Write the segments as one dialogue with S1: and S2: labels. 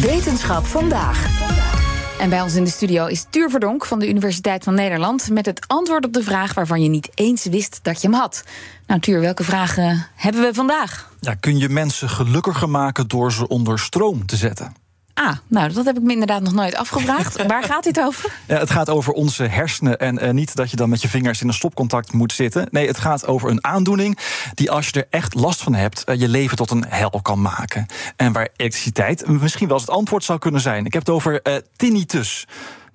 S1: Wetenschap vandaag.
S2: En bij ons in de studio is Tuur Verdonk van de Universiteit van Nederland... met het antwoord op de vraag waarvan je niet eens wist dat je hem had. Nou, Tuur, welke vragen hebben we vandaag?
S3: Ja, kun je mensen gelukkiger maken door ze onder stroom te zetten?
S2: Ah, nou, dat heb ik me inderdaad nog nooit afgevraagd. Waar gaat dit over?
S3: Ja, het gaat over onze hersenen. En uh, niet dat je dan met je vingers in een stopcontact moet zitten. Nee, het gaat over een aandoening die, als je er echt last van hebt, uh, je leven tot een hel kan maken. En waar elektriciteit misschien wel eens het antwoord zou kunnen zijn. Ik heb het over uh, tinnitus.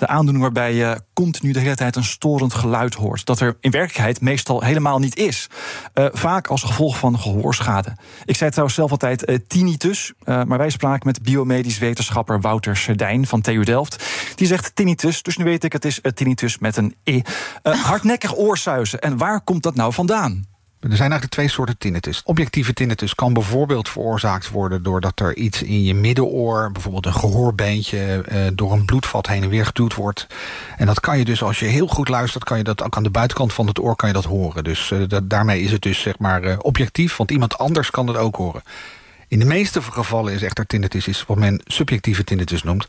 S3: De aandoening waarbij je continu de hele tijd een storend geluid hoort. Dat er in werkelijkheid meestal helemaal niet is. Uh, vaak als gevolg van gehoorschade. Ik zei trouwens zelf altijd uh, tinnitus. Uh, maar wij spraken met biomedisch wetenschapper Wouter Serdijn van TU Delft. Die zegt tinnitus, dus nu weet ik het is tinnitus met een e. hardnekkig oorsuizen. En waar komt dat nou vandaan?
S4: Er zijn eigenlijk twee soorten tinnitus. Objectieve tinnitus kan bijvoorbeeld veroorzaakt worden... doordat er iets in je middenoor, bijvoorbeeld een gehoorbeentje... Eh, door een bloedvat heen en weer geduwd wordt. En dat kan je dus, als je heel goed luistert... kan je dat ook aan de buitenkant van het oor kan je dat horen. Dus uh, dat, daarmee is het dus zeg maar uh, objectief, want iemand anders kan het ook horen. In de meeste gevallen is echter tinnitus is wat men subjectieve tinnitus noemt.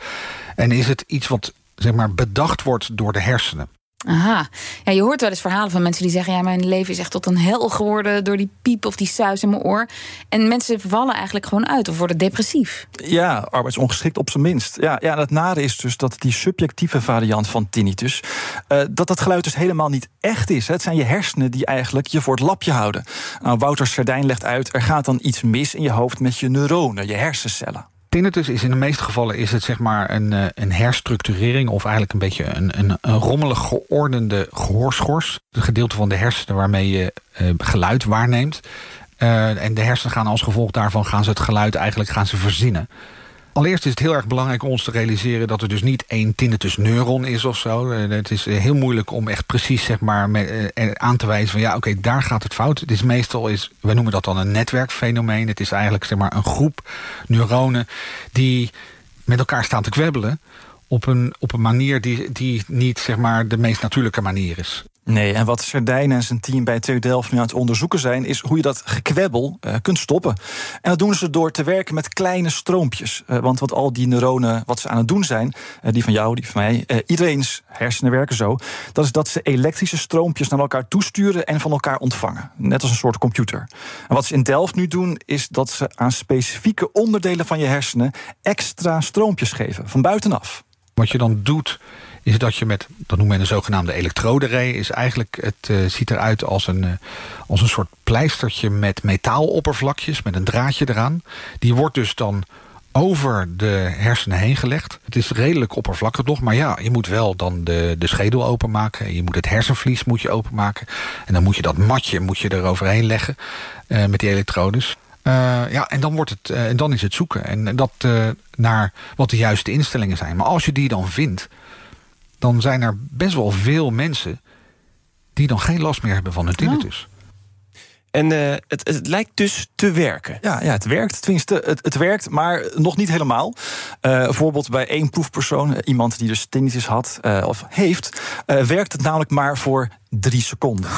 S4: En is het iets wat zeg maar, bedacht wordt door de hersenen.
S2: Aha. Ja, je hoort wel eens verhalen van mensen die zeggen... ja, mijn leven is echt tot een hel geworden... door die piep of die suis in mijn oor. En mensen vallen eigenlijk gewoon uit of worden depressief.
S3: Ja, arbeidsongeschikt op zijn minst. Ja, ja, het nare is dus dat die subjectieve variant van tinnitus... Uh, dat dat geluid dus helemaal niet echt is. Het zijn je hersenen die eigenlijk je voor het lapje houden. Nou, Wouter Sardijn legt uit... er gaat dan iets mis in je hoofd met je neuronen, je hersencellen.
S4: Tinnitus is in de meeste gevallen is het zeg maar een, een herstructurering... of eigenlijk een beetje een, een, rommelig geordende gehoorschors. Het gedeelte van de hersenen waarmee je uh, geluid waarneemt. Uh, en de hersenen gaan als gevolg daarvan gaan ze het geluid eigenlijk gaan ze verzinnen. Allereerst is het heel erg belangrijk om ons te realiseren... dat er dus niet één tinnitusneuron is of zo. Het is heel moeilijk om echt precies zeg maar, aan te wijzen van... ja, oké, daar gaat het fout. Het is meestal, is, we noemen dat dan een netwerkfenomeen. Het is eigenlijk zeg maar, een groep neuronen die met elkaar staan te kwebbelen... op een, op een manier die, die niet zeg maar, de meest natuurlijke manier is.
S3: Nee, en wat Sardijn en zijn team bij TU Delft nu aan het onderzoeken zijn... is hoe je dat gekwebbel uh, kunt stoppen. En dat doen ze door te werken met kleine stroompjes. Uh, want wat al die neuronen, wat ze aan het doen zijn... Uh, die van jou, die van mij, iedereen's hersenen werken zo... dat is dat ze elektrische stroompjes naar elkaar toesturen... en van elkaar ontvangen. Net als een soort computer. En wat ze in Delft nu doen, is dat ze aan specifieke onderdelen van je hersenen... extra stroompjes geven, van buitenaf.
S4: Wat je dan doet is dat je met, dat noemen we een zogenaamde elektroderee... is eigenlijk, het uh, ziet eruit als een, uh, als een soort pleistertje met metaaloppervlakjes... met een draadje eraan. Die wordt dus dan over de hersenen heen gelegd. Het is redelijk oppervlakkig nog, maar ja, je moet wel dan de, de schedel openmaken. Je moet het hersenvlies moet je openmaken. En dan moet je dat matje moet je er overheen leggen uh, met die elektrodes. Ja, en dan, wordt het, en dan is het zoeken. En dat naar wat de juiste instellingen zijn. Maar als je die dan vindt, dan zijn er best wel veel mensen... die dan geen last meer hebben van hun tinnitus.
S5: Oh. En uh, het, het, lijkt dus te werken.
S3: Ja, ja het werkt. Tenminste, het, het werkt, maar nog niet helemaal. Uh, bijvoorbeeld bij één proefpersoon, iemand die dus tinnitus had uh, of heeft... werkt het namelijk maar voor drie seconden.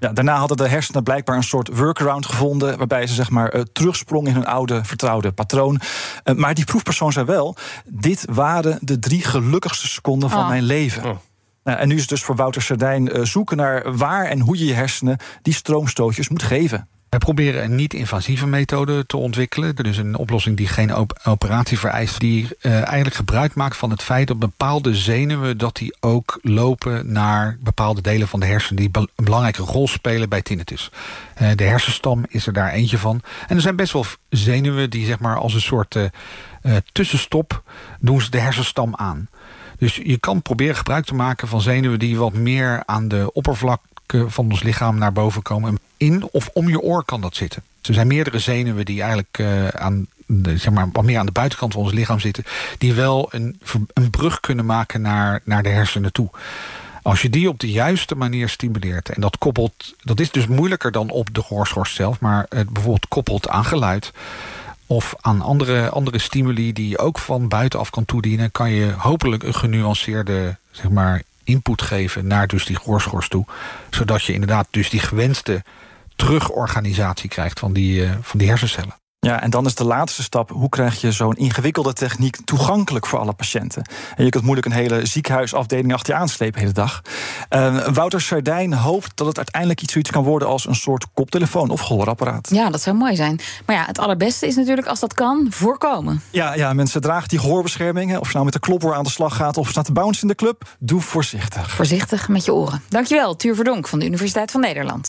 S3: Ja, daarna hadden de hersenen blijkbaar een soort workaround gevonden... waarbij ze zeg maar uh, terugsprong in hun oude vertrouwde patroon. Uh, maar die proefpersoon zei wel... dit waren de drie gelukkigste seconden van
S2: Oh.
S3: mijn leven.
S5: Oh.
S3: Nou, en nu is het dus voor Wouter Sardijn uh, zoeken naar waar en hoe je je hersenen... die stroomstootjes moet geven.
S4: Wij proberen een niet-invasieve methode te ontwikkelen. Dus een oplossing die geen op operatie vereist. Die uh, eigenlijk gebruik maakt van het feit dat bepaalde zenuwen... dat die ook lopen naar bepaalde delen van de hersenen... die een belangrijke rol spelen bij tinnitus. Uh, de hersenstam is er daar eentje van. En er zijn best wel zenuwen die zeg maar als een soort uh, tussenstop... doen ze de hersenstam aan. Dus je kan proberen gebruik te maken van zenuwen... die wat meer aan de oppervlak van ons lichaam naar boven komen. In of om je oor kan dat zitten. Er zijn meerdere zenuwen die eigenlijk uh, aan zeg maar, wat meer aan de buitenkant van ons lichaam zitten... die wel een, een brug kunnen maken naar, naar de hersenen toe. Als je die op de juiste manier stimuleert... en dat koppelt, dat is dus moeilijker dan op de gehoorschors zelf... maar het bijvoorbeeld koppelt aan geluid of aan andere, andere stimuli die je ook van buitenaf kan toedienen... kan je hopelijk een genuanceerde zeg maar, input geven naar dus die gehoorschors toe. Zodat je inderdaad dus die gewenste terugorganisatie krijgt van die, uh, van die hersencellen.
S3: Ja, en dan is de laatste stap: hoe krijg je zo'n ingewikkelde techniek toegankelijk voor alle patiënten? En je kunt moeilijk een hele ziekenhuisafdeling achter je aanslepen de hele dag. Uh, Wouter Sardijn hoopt dat het uiteindelijk iets zoiets kan worden als een soort koptelefoon of gehoorapparaat.
S2: Ja, dat zou mooi zijn. Maar ja, het allerbeste is natuurlijk als dat kan voorkomen.
S3: Ja, ja mensen dragen die gehoorbescherming. Of je nou met de klopper aan de slag gaat of staat te bounce in de club, doe voorzichtig.
S2: Voorzichtig met je oren. Dankjewel, Tuur Verdonk van de Universiteit van Nederland.